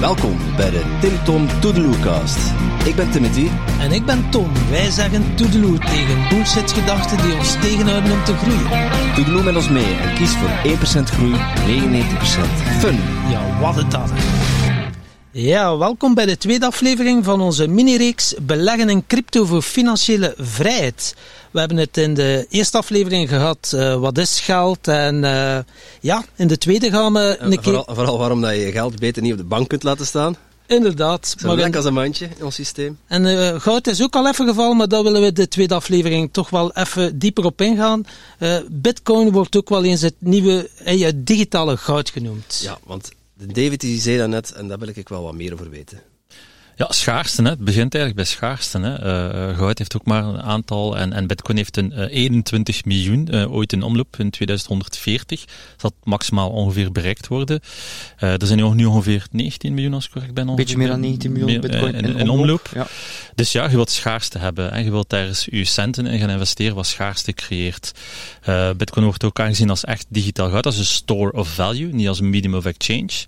Welkom bij de Tim Tom Toedeloecast. Ik ben Timothy. En ik ben Tom. Wij zeggen toedeloe tegen bullshit-gedachten die ons tegenhouden om te groeien. Toedeloe met ons mee en kies voor 1% groei, 99% fun. Ja, wat het dat. Ja, welkom bij de tweede aflevering van onze mini-reeks Beleggen in crypto voor financiële vrijheid. We hebben het in de eerste aflevering gehad, uh, wat is geld? En uh, ja, in de tweede gaan we een keer... Vooral, vooral waarom dat je je geld beter niet op de bank kunt laten staan. Inderdaad. Zo lekker als een mandje in ons systeem. En uh, goud is ook al even gevallen, maar daar willen we de tweede aflevering toch wel even dieper op ingaan. Bitcoin wordt ook wel eens het nieuwe digitale goud genoemd. Ja, want David die zei dat net, en daar wil ik wel wat meer over weten. Ja, schaarste. Hè. Het begint eigenlijk bij schaarste. Hè. Uh, goud heeft ook maar een aantal en, en Bitcoin heeft een uh, 21 miljoen uh, ooit in omloop in 2140. Dat maximaal ongeveer bereikt worden. er zijn nu, nu ongeveer 19 miljoen als ik correct ben. Beetje meer dan 19 miljoen Bitcoin in, in, in omloop. Ja. Dus ja, je wilt schaarste hebben. En je wilt daar eens je centen in gaan investeren wat schaarste creëert. Bitcoin wordt ook aangezien als echt digitaal goud, als een store of value, niet als een medium of exchange.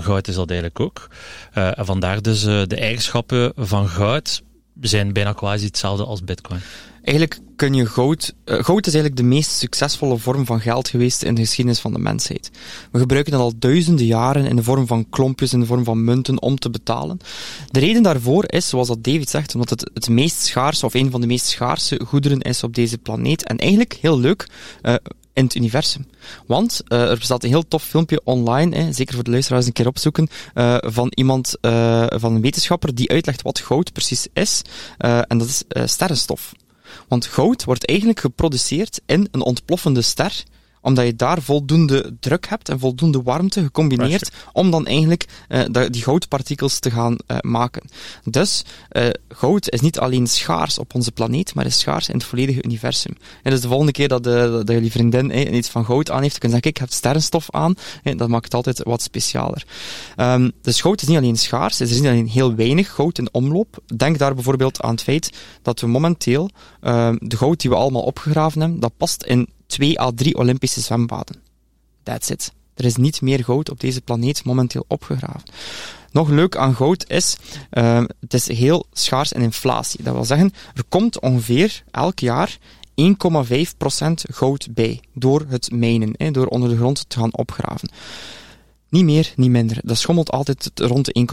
goud is dat eigenlijk ook. en vandaar dus de eigenschappen van goud zijn bijna quasi hetzelfde als bitcoin. Eigenlijk kun je goud... Uh, goud is eigenlijk de meest succesvolle vorm van geld geweest in de geschiedenis van de mensheid. We gebruiken het al duizenden jaren in de vorm van klompjes, in de vorm van munten, om te betalen. De reden daarvoor is, zoals dat David zegt, omdat het het meest schaarse, of een van de meest schaarse goederen is op deze planeet. En eigenlijk, heel leuk, uh, in het universum. Want uh, er bestaat een heel tof filmpje online, hè, zeker voor de luisteraars een keer opzoeken, uh, van iemand, uh, van een wetenschapper die uitlegt wat goud precies is. en dat is sterrenstof. Want goud wordt eigenlijk geproduceerd in een ontploffende ster omdat je daar voldoende druk hebt en voldoende warmte gecombineerd om dan eigenlijk uh, die goudpartikels te gaan uh, maken. Dus uh, goud is niet alleen schaars op onze planeet, maar is schaars in het volledige universum. En dus de volgende keer dat, de, dat jullie vriendin eh, iets van goud aan heeft, dan kun je zeggen, ik heb sterrenstof aan. Eh, dat maakt het altijd wat specialer. Um, dus goud is niet alleen schaars, er is niet alleen heel weinig goud in omloop. Denk daar bijvoorbeeld aan het feit dat we momenteel uh, de goud die we allemaal opgegraven hebben, dat past in twee à drie Olympische zwembaden. That's it. Er is niet meer goud op deze planeet momenteel opgegraven. Nog leuk aan goud is, uh, het is heel schaars in inflatie. Dat wil zeggen, er komt ongeveer elk jaar 1,5% goud bij door het mijnen, door onder de grond te gaan opgraven. Niet meer, niet minder. Dat schommelt altijd rond de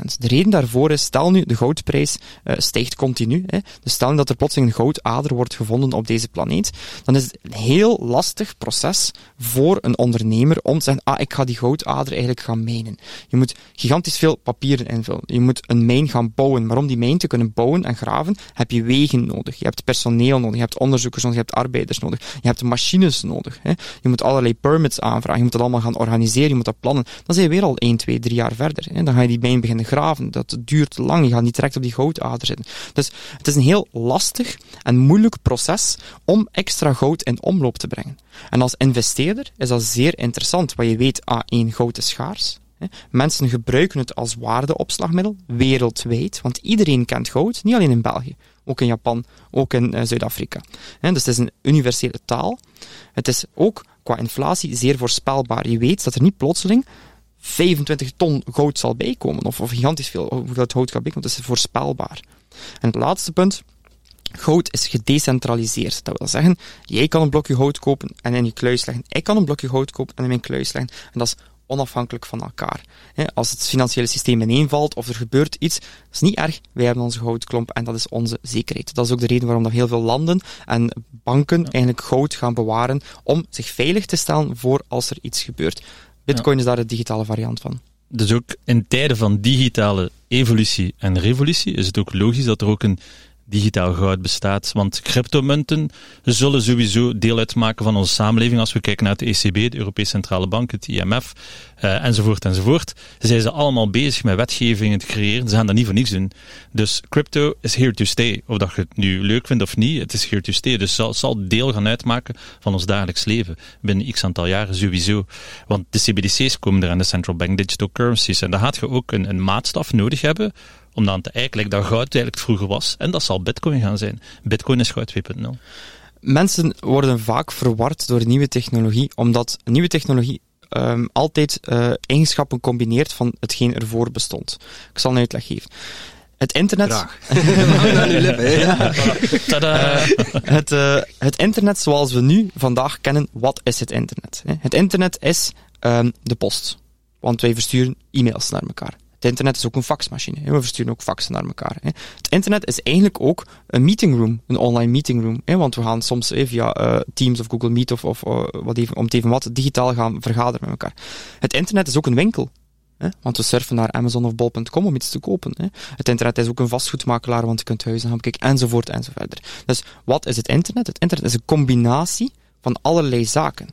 1,5%. De reden daarvoor is, stel nu de goudprijs uh, stijgt continu, hè, dus stel nu dat er plotseling een goudader wordt gevonden op deze planeet, dan is het een heel lastig proces voor een ondernemer om te zeggen, ah, ik ga die goudader eigenlijk gaan mijnen. Je moet gigantisch veel papieren invullen. Je moet een mijn gaan bouwen. Maar om die mijn te kunnen bouwen en graven, heb je wegen nodig. Je hebt personeel nodig. Je hebt onderzoekers nodig. Je hebt arbeiders nodig. Je hebt machines nodig. Hè. Je moet allerlei permits aanvragen. Je moet dat allemaal gaan organiseren. Je moet dat plannen dan zijn je weer al 1, 2, 3 jaar verder. Hè. Dan ga je die mijn beginnen graven. Dat duurt lang. Je gaat niet direct op die goudader zitten. Dus het is een heel lastig en moeilijk proces om extra goud in omloop te brengen. En als investeerder is dat zeer interessant, want je weet, A1, goud is schaars. Mensen gebruiken het als waardeopslagmiddel wereldwijd, want iedereen kent goud, niet alleen in België, ook in Japan, ook in uh, Zuid-Afrika. Dus het is een universele taal. Het is ook qua inflatie zeer voorspelbaar. Je weet dat er niet plotseling 25 ton goud zal bijkomen, of, of gigantisch veel hoeveel het goud gaat bijkomen. Dat is voorspelbaar. En het laatste punt, Goud is gedecentraliseerd. Dat wil zeggen, jij kan een blokje goud kopen en in je kluis leggen. Ik kan een blokje goud kopen en in mijn kluis leggen. En dat is onafhankelijk van elkaar. Als het financiële systeem ineenvalt of er gebeurt iets, dat is niet erg. Wij hebben onze goudklomp en dat is onze zekerheid. Dat is ook de reden waarom dat heel veel landen en banken eigenlijk goud gaan bewaren om zich veilig te stellen voor als er iets gebeurt. Bitcoin is daar de digitale variant van. Dus ook in tijden van digitale evolutie en revolutie is het ook logisch dat er ook een digitaal goud bestaat. Want cryptomunten zullen sowieso deel uitmaken van onze samenleving als we kijken naar de ECB, de Europese Centrale Bank, het IMF, uh, enzovoort enzovoort. Zijn ze allemaal bezig met wetgevingen te creëren. Ze gaan dat niet voor niets doen. Dus crypto is here to stay. Of dat je het nu leuk vindt of niet, het is here to stay. Dus het zal, deel gaan uitmaken van ons dagelijks leven. Binnen x aantal jaren sowieso. Want de CBDC's komen eraan, de Central Bank Digital Currencies. En daar gaat je ook een, een maatstaf nodig hebben om dan te eigenlijk dat goud eigenlijk vroeger was. En dat zal bitcoin gaan zijn. Bitcoin is goud 2.0. Mensen worden vaak verward door nieuwe technologie, omdat nieuwe technologie um, altijd uh, eigenschappen combineert van hetgeen ervoor bestond. Ik zal een uitleg geven. Het internet. Graag. uh, het, uh, het internet zoals we nu vandaag kennen, wat is het internet? Het internet is um, de post. Want wij versturen e-mails naar elkaar. Het internet is ook een faxmachine. We versturen ook faxen naar elkaar. Het internet is eigenlijk ook een meeting room, een online meeting room. Want we gaan soms via uh, Teams of Google Meet of, of uh, wat om het even wat digitaal gaan vergaderen met elkaar. Het internet is ook een winkel. Want we surfen naar Amazon of Bol.com om iets te kopen. Het internet is ook een vastgoedmakelaar, want je kunt huizen gaan bekijken, enzovoort enzovoort. Dus wat is het internet? Het internet is een combinatie van allerlei zaken.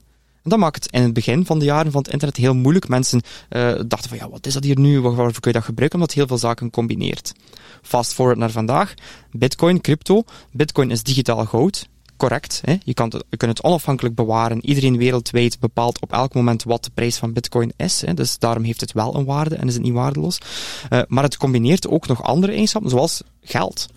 Dat maakt het in het begin van de jaren van het internet heel moeilijk. Mensen uh, dachten van, ja, wat is dat hier nu? Waarvoor kun je dat gebruiken? Omdat heel veel zaken combineert. Fast forward naar vandaag. Bitcoin, crypto. Bitcoin is digitaal goud. Correct. Hè? Je, kan het, je kunt het onafhankelijk bewaren. Iedereen wereldwijd bepaalt op elk moment wat de prijs van bitcoin is. Hè? Dus daarom heeft het wel een waarde en is het niet waardeloos. Uh, maar het combineert ook nog andere eigenschappen, zoals geld.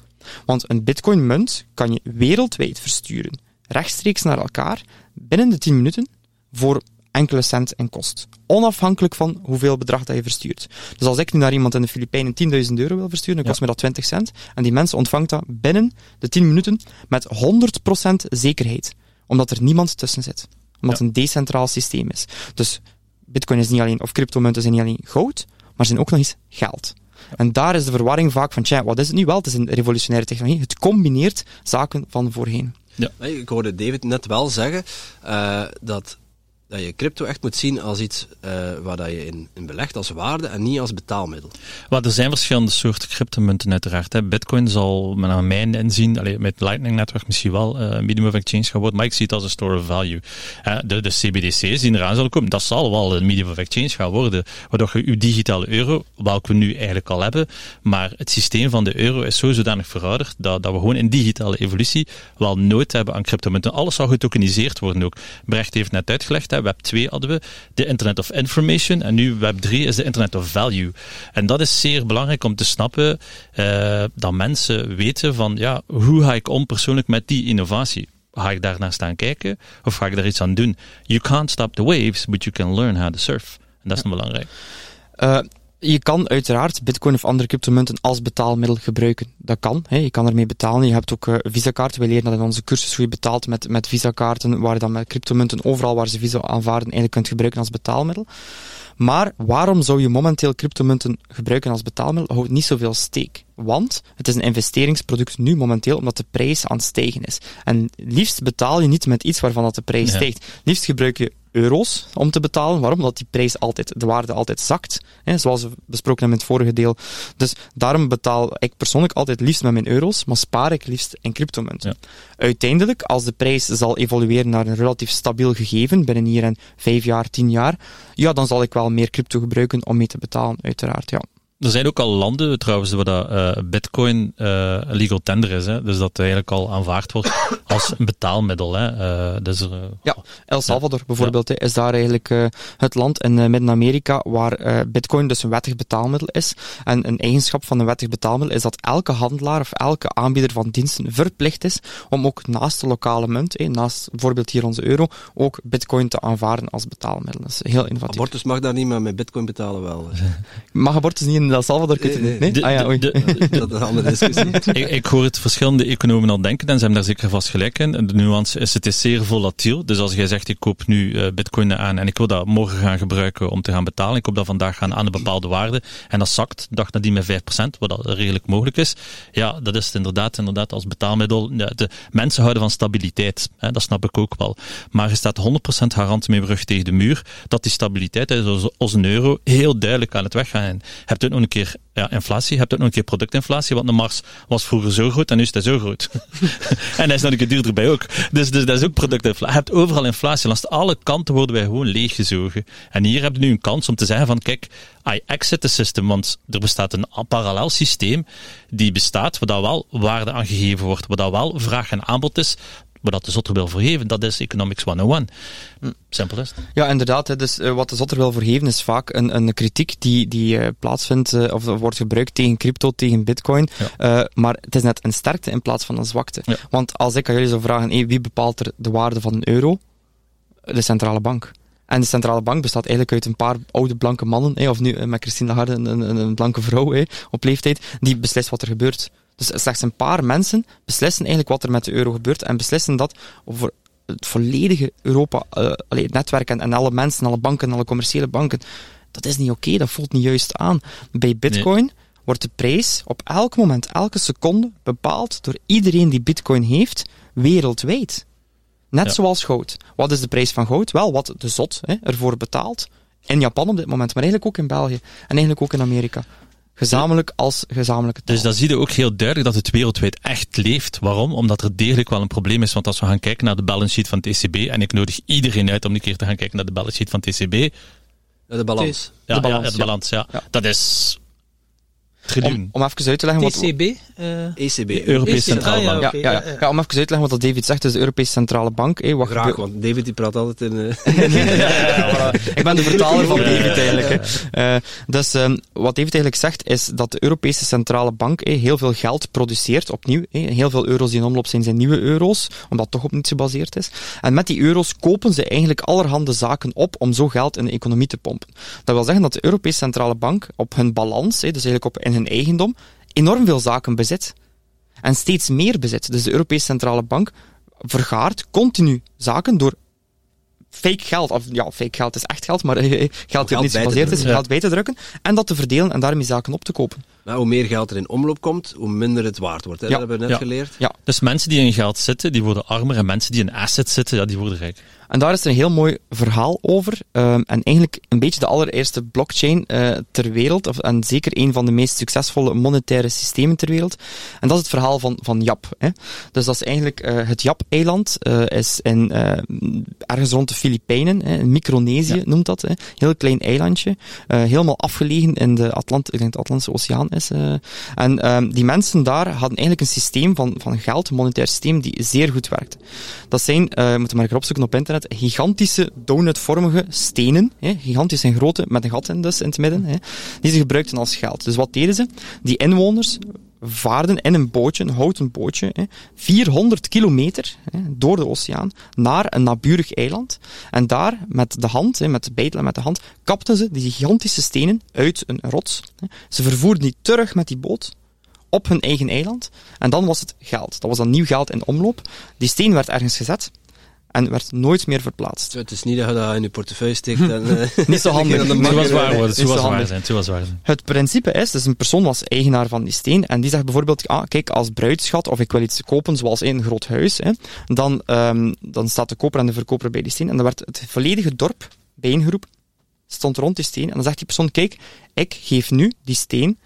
Want een bitcoin munt kan je wereldwijd versturen. Rechtstreeks naar elkaar, binnen de 10 minuten, voor enkele cent en kost. Onafhankelijk van hoeveel bedrag dat je verstuurt. Dus als ik nu naar iemand in de Filipijnen 10.000 euro wil versturen, dan kost me dat 20 cent. En die mens ontvangt dat binnen de 10 minuten met 100% zekerheid. Omdat er niemand tussen zit. Omdat het een decentraal systeem is. Dus bitcoin is niet alleen, of cryptomunten zijn niet alleen goud, maar zijn ook nog eens geld. En daar is de verwarring vaak van, tja, wat is het nu wel? Het is een revolutionaire technologie. Het combineert zaken van voorheen. Ja. Ik hoorde David net wel zeggen uh, dat dat je crypto echt moet zien als iets uh, waar dat je in, in belegt als waarde en niet als betaalmiddel. Well, er zijn verschillende soorten cryptomunten uiteraard. Hè. Bitcoin zal naar mijn inzien, allee, met Lightning-netwerk misschien wel uh, medium of exchange gaan worden, maar ik zie het als een store of value. De, CBDC's die eraan zullen komen, dat zal wel een medium of exchange gaan worden, waardoor je uw digitale euro, welke we nu eigenlijk al hebben, maar het systeem van de euro is zo zodanig verouderd dat, dat we gewoon in digitale evolutie wel nood hebben aan cryptomunten. Alles zal getokeniseerd worden ook. Brecht heeft net uitgelegd, Web 2 hadden we de Internet of Information en nu Web 3 is de Internet of Value. En dat is zeer belangrijk om te snappen uh, dat mensen weten van ja, hoe ga ik om persoonlijk met die innovatie? Ga ik daar naar staan kijken of ga ik daar iets aan doen? You can't stop the waves, but you can learn how to surf. En dat is ja. belangrijk. Uh, je kan uiteraard bitcoin of andere cryptomunten als betaalmiddel gebruiken. Dat kan. Hè. Je kan ermee betalen. Je hebt ook uh, visa-kaarten. Wij leren dat in onze cursus hoe je betaalt met, met visa-kaarten, waar je dan met cryptomunten overal waar ze visa aanvaarden eigenlijk kunt gebruiken als betaalmiddel. Maar waarom zou je momenteel cryptomunten gebruiken als betaalmiddel? Houdt niet zoveel steek. Want het is een investeringsproduct nu momenteel, omdat de prijs aan het stijgen is. En liefst betaal je niet met iets waarvan dat de prijs ja. stijgt. Liefst gebruik je euro's om te betalen. Waarom? Omdat die prijs altijd, de waarde altijd zakt. Hè, zoals we besproken hebben in het vorige deel. Dus daarom betaal ik persoonlijk altijd liefst met mijn euro's, maar spaar ik liefst in cryptomunten. Ja. Uiteindelijk, als de prijs zal evolueren naar een relatief stabiel gegeven, binnen hier en vijf jaar, tien jaar, ja, dan zal ik wel meer crypto gebruiken om mee te betalen, uiteraard, ja. Er zijn ook al landen trouwens waar dat, uh, bitcoin uh, legal tender is. Hè? Dus dat eigenlijk al aanvaard wordt als een betaalmiddel. Hè? Uh, dus er, ja, El Salvador ja. bijvoorbeeld ja. is daar eigenlijk het land in Midden-Amerika waar bitcoin dus een wettig betaalmiddel is. En een eigenschap van een wettig betaalmiddel is dat elke handelaar of elke aanbieder van diensten verplicht is om ook naast de lokale munt, eh, naast bijvoorbeeld hier onze euro, ook bitcoin te aanvaarden als betaalmiddel. Dat is heel innovatief. Abortus mag daar niet, maar met bitcoin betalen wel. mag abortus niet in El Salvador kunt nee, nee, nee? ah ja, oei. De, de, dat is een andere discussie. ik, ik, hoor het verschillende economen al denken en ze hebben daar zeker vast gelijk in. De nuance is, het is zeer volatiel. Dus als jij zegt, ik koop nu uh, bitcoin aan en ik wil dat morgen gaan gebruiken om te gaan betalen, ik koop dat vandaag gaan aan een bepaalde waarde en dat zakt dag nadien met 5%, wat dat redelijk mogelijk is. Ja, dat is het inderdaad, inderdaad als betaalmiddel. Ja, de mensen houden van stabiliteit, hè, dat snap ik ook wel. Maar je staat 100% garant mee brug tegen de muur dat die stabiliteit, hè, zoals, als een euro, heel duidelijk aan het weggaan. En hebt u nog een keer ja, inflatie. Je hebt ook nog een keer productinflatie, want de Mars was vroeger zo groot en nu is hij zo groot. en hij is keer duurder bij ook. Dus, dus dat is ook productinflatie. Je hebt overal inflatie. Langs alle kanten worden wij gewoon leeggezogen. En hier heb je nu een kans om te zeggen van, kijk, I exit the system, want er bestaat een parallel systeem die bestaat, waar wel waarde aan gegeven wordt, waar wel vraag en aanbod is, wat dat de Zotter wil vergeven, dat is Economics 101. Hm, simpel is het. Ja, inderdaad. Hè, dus, uh, wat de Zotter wil vergeven is vaak een, een kritiek die, die uh, plaatsvindt uh, of wordt gebruikt tegen crypto, tegen bitcoin. Ja. maar het is net een sterkte in plaats van een zwakte. Ja. Want als ik aan jullie zou vragen, hey, wie bepaalt er de waarde van een euro? De centrale bank. En de centrale bank bestaat eigenlijk uit een paar oude blanke mannen, hè, of nu eh, met Christine Lagarde een, een, een blanke vrouw hè, op leeftijd, die beslist wat er gebeurt. Dus slechts een paar mensen beslissen eigenlijk wat er met de euro gebeurt en beslissen dat voor het volledige Europa, uh, allee, het netwerk en, en alle mensen, alle banken, alle commerciële banken, dat is niet oké, dat voelt niet juist aan. Bij bitcoin wordt de prijs op elk moment, elke seconde bepaald door iedereen die bitcoin heeft, wereldwijd. Net zoals goud. Wat is de prijs van goud? Wel, wat de zot hè, ervoor betaalt. In Japan op dit moment, maar eigenlijk ook in België. En eigenlijk ook in Amerika. Gezamenlijk als gezamenlijke taal. Dus dan zie je ook heel duidelijk dat het wereldwijd echt leeft. Waarom? Omdat er degelijk wel een probleem is. Want als we gaan kijken naar de balance sheet van het ECB, en ik nodig iedereen uit om een keer te gaan kijken naar de balance sheet van het ECB. De balans. Ja, de balans, ja, de balans, ja. Dat is om, om even uit te leggen wat... TCB? Uh, ECB. Europese Centrale Bank. ja, okay, ja, ja, ja, om even uit te leggen wat dat David zegt, dus de Europese Centrale Bank. Hey, wat Graag, want David die praat altijd in... Uh... Ik ben de vertaler van David eigenlijk. Uh, dus um, wat David eigenlijk zegt, is dat de Europese Centrale Bank hey, heel veel geld produceert, opnieuw. Hey, heel veel euro's die in omloop zijn, zijn nieuwe euro's, omdat het toch op niets gebaseerd is. En met die euro's kopen ze eigenlijk allerhande zaken op om zo geld in de economie te pompen. Dat wil zeggen dat de Europese Centrale Bank op hun balans, hey, dus eigenlijk op in hun eigendom enorm veel zaken bezit. En steeds meer bezit. Dus de Europese Centrale Bank vergaart continu zaken door fake geld, of ja, fake geld is echt geld, maar geld dat niet gebaseerd is, geld bij te drukken, en dat te verdelen en daarmee zaken op te kopen. Nou, hoe meer geld er in omloop komt, hoe minder het waard wordt. Hè? Ja. Dat hebben we net ja. geleerd. Ja. Dus mensen die in geld zitten, die worden armer, en mensen die in assets zitten, ja, die worden rijk. En daar is er een heel mooi verhaal over. Um, en eigenlijk een beetje de allereerste blockchain uh, ter wereld. Of, en zeker een van de meest succesvolle monetaire systemen ter wereld. En dat is het verhaal van, van Jap. Hè. Dus dat is eigenlijk uh, het Jap-eiland. Uh, is in, ergens rond de Filipijnen. Hè, Micronesië ja. noemt dat. Hè. Heel klein eilandje. helemaal afgelegen in de, Atlant in de Atlantische Oceaan is. en um, die mensen daar hadden eigenlijk een systeem van, van geld, een monetair systeem, die zeer goed werkte. Dat zijn, moeten maar opzoeken op internet, gigantische donutvormige stenen, hè, gigantisch en grote, met een gat in dus in het midden, hè, die ze gebruikten als geld. Dus wat deden ze? Die inwoners vaarden in een bootje, een houten bootje, hè, 400 kilometer hè, door de oceaan naar een naburig eiland. En daar, met de hand, hè, met de met de hand, kapten ze die gigantische stenen uit een rots. Ze vervoerden die terug met die boot op hun eigen eiland. En dan was het geld. Dat was dan nieuw geld in omloop. Die steen werd ergens gezet en werd nooit meer verplaatst. Het is niet dat je dat in je portefeuille steekt en... Uh, niet zo handig. Het was waar worden, het was waar zijn, het was waar zijn. Het principe is, dus een persoon was eigenaar van die steen en die zegt bijvoorbeeld, ah, kijk, als bruidschat of ik wil iets kopen zoals een groot huis, hè, dan, um, dan staat de koper en de verkoper bij die steen en dan werd het volledige dorp bijeengeroepen, stond rond die steen en dan zegt die persoon, kijk, ik geef nu die steen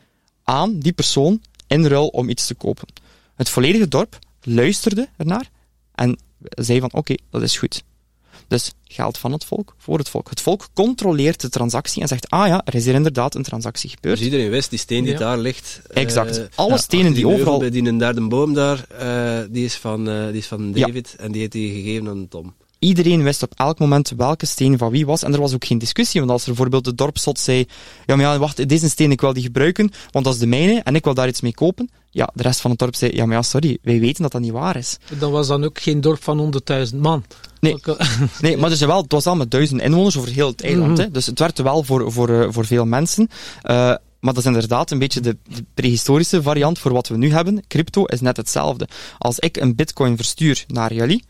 aan die persoon in ruil om iets te kopen. Het volledige dorp luisterde ernaar en zei van oké, okay, dat is goed. Dus geld van het volk, voor het volk. Het volk controleert de transactie en zegt, ah ja, er is hier inderdaad een transactie gebeurd. Dus iedereen wist, die steen die ja. daar ligt... Exact. Uh, Alle ja, stenen die, die overal... Bij die een derde boom daar, uh, die, is van, uh, die is van David ja. en die heeft hij gegeven aan Tom. Iedereen wist op elk moment welke steen van wie was. En er was ook geen discussie. Want als er bijvoorbeeld de dorpszot zei: Ja, maar ja, wacht, deze steen ik wil die gebruiken, want dat is de mijne en ik wil daar iets mee kopen. Ja, de rest van het dorp zei: Ja, maar ja, sorry, wij weten dat dat niet waar is. Dat was dan ook geen dorp van 100.000 man. Nee, nee maar dus wel, het was al met duizend inwoners over heel het eiland. Mm -hmm. hè. Dus het werd wel voor, voor, uh, voor veel mensen. Uh, maar dat is inderdaad een beetje de, prehistorische variant voor wat we nu hebben. Crypto is net hetzelfde. Als ik een bitcoin verstuur naar jullie,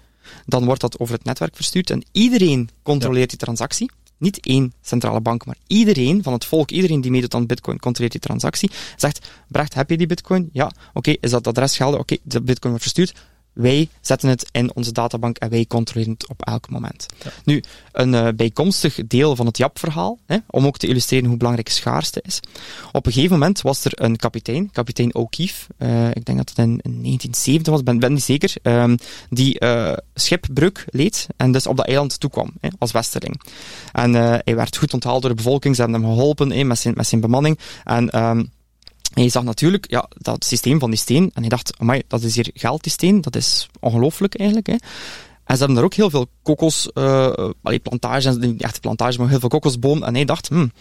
dan wordt dat over het netwerk verstuurd en iedereen controleert die transactie. Niet één centrale bank, maar iedereen van het volk, iedereen die meedoet aan bitcoin, controleert die transactie. Zegt, Brecht, heb je die bitcoin? Ja. Oké, is dat adres geldig? Oké, de bitcoin wordt verstuurd. Wij zetten het in onze databank en wij controleren het op elk moment. Ja. Nu, een uh, bijkomstig deel van het JAP-verhaal, om ook te illustreren hoe belangrijk schaarste is. Op een gegeven moment was er een kapitein, kapitein O'Keefe, uh, ik denk dat het in, in 1970 was, ben, ben niet zeker, um, die uh, schipbreuk leed en dus op dat eiland toekwam, hè, als westerling. En hij werd goed onthaald door de bevolking, ze hebben hem geholpen hè, met, zijn, met zijn bemanning. En um, en je zag natuurlijk ja, dat systeem van die steen. En hij dacht, amai, dat is hier geld, die steen. Dat is ongelooflijk eigenlijk. Hè. En ze hebben daar ook heel veel kokos, uh, allee, plantages, echt plantages, maar heel veel kokosboom. En hij dacht, hmm,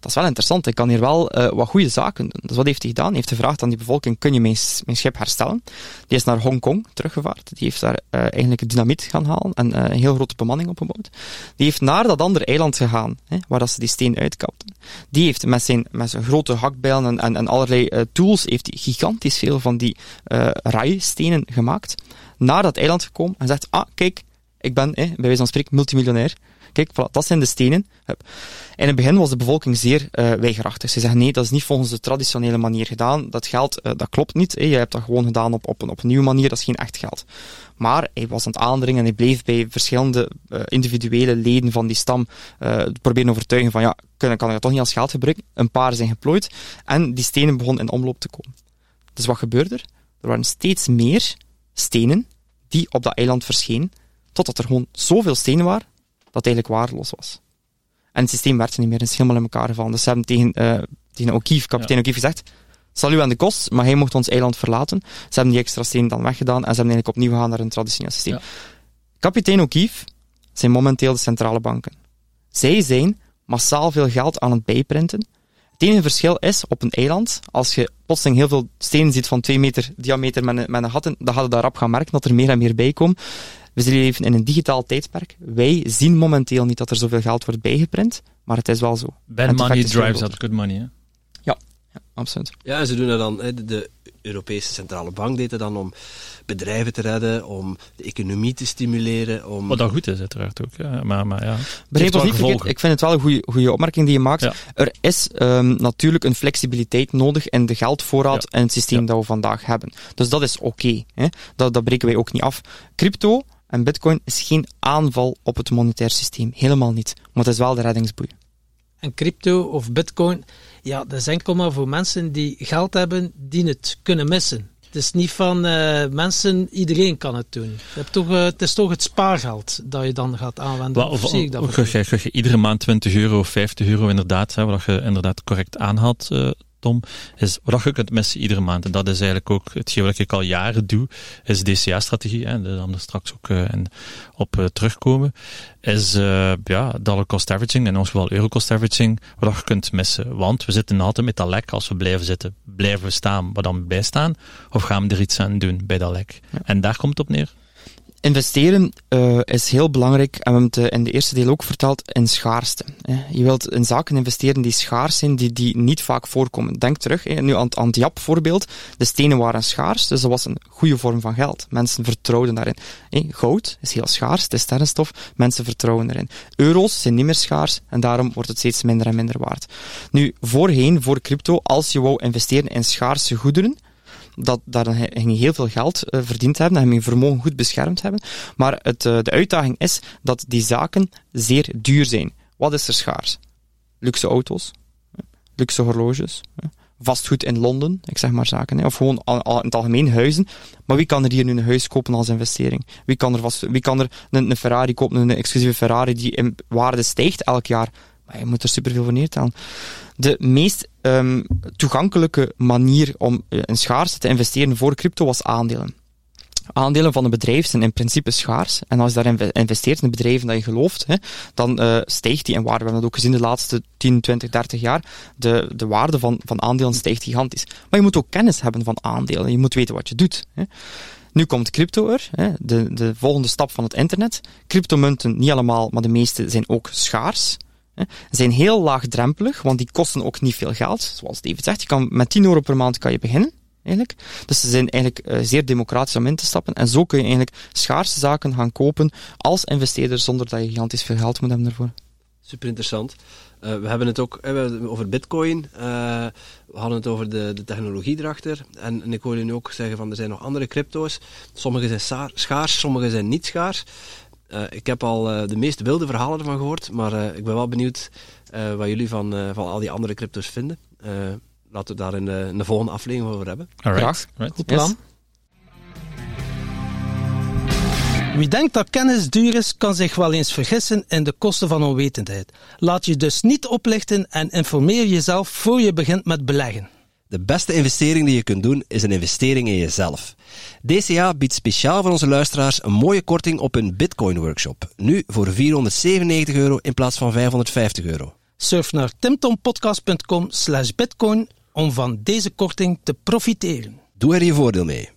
dat is wel interessant, ik kan hier wel uh, wat goede zaken doen. Dus wat heeft hij gedaan? Hij heeft gevraagd aan die bevolking, kun je mijn, mijn schip herstellen? Die is naar Hongkong teruggevaard. Die heeft daar uh, eigenlijk dynamiet gaan halen en uh, een heel grote bemanning opgebouwd. Die heeft naar dat andere eiland gegaan, hè, waar dat ze die steen uitkapten. Die heeft met zijn, met zijn grote hakbijlen en, en, allerlei tools, heeft gigantisch veel van die rijstenen gemaakt. Naar dat eiland gekomen en zegt, ah, kijk, ik ben, hè, bij wijze van spreken, multimiljonair. Kijk, dat zijn de stenen. In het begin was de bevolking zeer uh, weigerachtig. Ze zeggen nee, dat is niet volgens de traditionele manier gedaan. Dat geld, uh, dat klopt niet. Je hebt dat gewoon gedaan op, op, een, op een nieuwe manier, dat is geen echt geld. Maar hij was aan het aandringen en hij bleef bij verschillende uh, individuele leden van die stam proberen overtuigen van ja, kan, kan ik dat toch niet als geld gebruiken? Een paar zijn geplooid en die stenen begonnen in omloop te komen. Dus wat gebeurde er? Er waren steeds meer stenen die op dat eiland verschenen, totdat er gewoon zoveel stenen waren dat eigenlijk waardeloos was. En het systeem werkte niet meer, het is helemaal in elkaar gevallen. Dus ze hebben tegen, uh, tegen O'Keefe, kapitein ja. O'Keefe gezegd, zal u aan de kost, maar hij mocht ons eiland verlaten. Ze hebben die extra steen dan weggedaan en ze hebben eigenlijk opnieuw gegaan naar een traditioneel systeem. Ja. Kapitein O'Keefe zijn momenteel de centrale banken. Zij zijn massaal veel geld aan het bijprinten. Het enige verschil is, op een eiland, als je plotseling heel veel stenen ziet van 2 meter diameter met een, met een gat dan gaat je daarop gaan merken dat er meer en meer bij komen. We leven in een digitaal tijdperk. Wij zien momenteel niet dat er zoveel geld wordt bijgeprint, maar het is wel zo. Bad money drives up good money, hè? Ja, ja, absoluut. Ja, ze doen dat dan, de Europese Centrale Bank deed het dan om bedrijven te redden, om de economie te stimuleren. Om... Wat dat goed is, uiteraard ook. Ja, maar, maar ja. Begrijp niet verkeerd, ik vind het wel een goede opmerking die je maakt. Er is um, natuurlijk een flexibiliteit nodig in de geldvoorraad en het systeem dat we vandaag hebben. Dus dat is oké. Okay, dat, dat breken wij ook niet af. Crypto en bitcoin is geen aanval op het monetair systeem. Helemaal niet. Maar het is wel de reddingsboei. En crypto of bitcoin, ja, dat is enkel maar voor mensen die geld hebben, die het kunnen missen. Het is niet van uh, mensen, iedereen kan het doen. Je hebt toch, uh, het is toch het spaargeld dat je dan gaat aanwenden. Well, of, of, zie ik dat? Of, je, je, iedere maand 20 euro of 50 euro inderdaad, hè, wat je inderdaad correct aanhaalt, uh, Tom, is wat je kunt missen iedere maand. En dat is eigenlijk ook hetgeen wat ik al jaren doe, is DCA-strategie, en daar dan straks ook uh, op uh, terugkomen, is uh, ja, dollar cost averaging, in ons geval euro cost averaging, wat je kunt missen. Want we zitten altijd met dat lek, als we blijven zitten, blijven we staan, wat dan bij staan, of gaan we er iets aan doen bij dat lek? Ja. En daar komt het op neer. Investeren uh, is heel belangrijk, en we hebben het in de eerste deel ook verteld, in schaarste. Je wilt in zaken investeren die schaars zijn, die, die niet vaak voorkomen. Denk terug, nu aan, aan het Jap voorbeeld. De stenen waren schaars, dus dat was een goede vorm van geld. Mensen vertrouwden daarin. Goud is heel schaars, het is sterrenstof, mensen vertrouwen erin. Euro's zijn niet meer schaars, en daarom wordt het steeds minder en minder waard. Nu, voorheen, voor crypto, als je wou investeren in schaarse goederen, dat, daar heel veel geld uh, verdiend hebben, en je vermogen goed beschermd hebben. Maar het, uh, de uitdaging is dat die zaken zeer duur zijn. Wat is er schaars? Luxe auto's, luxe horloges, vastgoed in Londen, ik zeg maar zaken. Of gewoon in het algemeen huizen. Maar wie kan er hier nu een huis kopen als investering? Wie kan er, vast, wie kan er een, een Ferrari kopen, een exclusieve Ferrari die in waarde stijgt elk jaar? Je moet er superveel voor neertellen. De meest um, toegankelijke manier om eh, schaarste te investeren voor crypto was aandelen. Aandelen van een bedrijf zijn in principe schaars. En als je daarin investeert in bedrijven dat je gelooft, hè, dan uh, stijgt die in waarde. We hebben dat ook gezien de laatste 10, 20, 30 jaar. De, de waarde van, van aandelen stijgt gigantisch. Maar je moet ook kennis hebben van aandelen. Je moet weten wat je doet. Hè. Nu komt crypto er, hè, de, de volgende stap van het internet. Cryptomunten, niet allemaal, maar de meeste zijn ook schaars zijn heel laagdrempelig, want die kosten ook niet veel geld. Zoals David zegt, je kan met 10 euro per maand kan je beginnen. Eigenlijk. Dus ze zijn eigenlijk uh, zeer democratisch om in te stappen. En zo kun je eigenlijk schaarse zaken gaan kopen als investeerder zonder dat je gigantisch veel geld moet hebben ervoor. Super interessant. Uh, we hebben het ook uh, over bitcoin. we hadden het over de, de technologie erachter. En, en ik hoor je nu ook zeggen van er zijn nog andere crypto's. Sommige zijn schaars, sommige zijn niet schaars. Uh, ik heb al uh, de meest wilde verhalen ervan gehoord, maar uh, ik ben wel benieuwd wat jullie van, van al die andere crypto's vinden. laten we daar in de, in de, volgende aflevering over hebben. Alright. Goed plan. Yes. Wie denkt dat kennis duur is, kan zich wel eens vergissen in de kosten van onwetendheid. Laat je dus niet oplichten en informeer jezelf voor je begint met beleggen. De beste investering die je kunt doen is een investering in jezelf. DCA biedt speciaal voor onze luisteraars een mooie korting op een Bitcoin workshop. Nu voor 497 euro in plaats van 550 euro. Surf naar timtompodcast.com slash bitcoin om van deze korting te profiteren. Doe er je voordeel mee.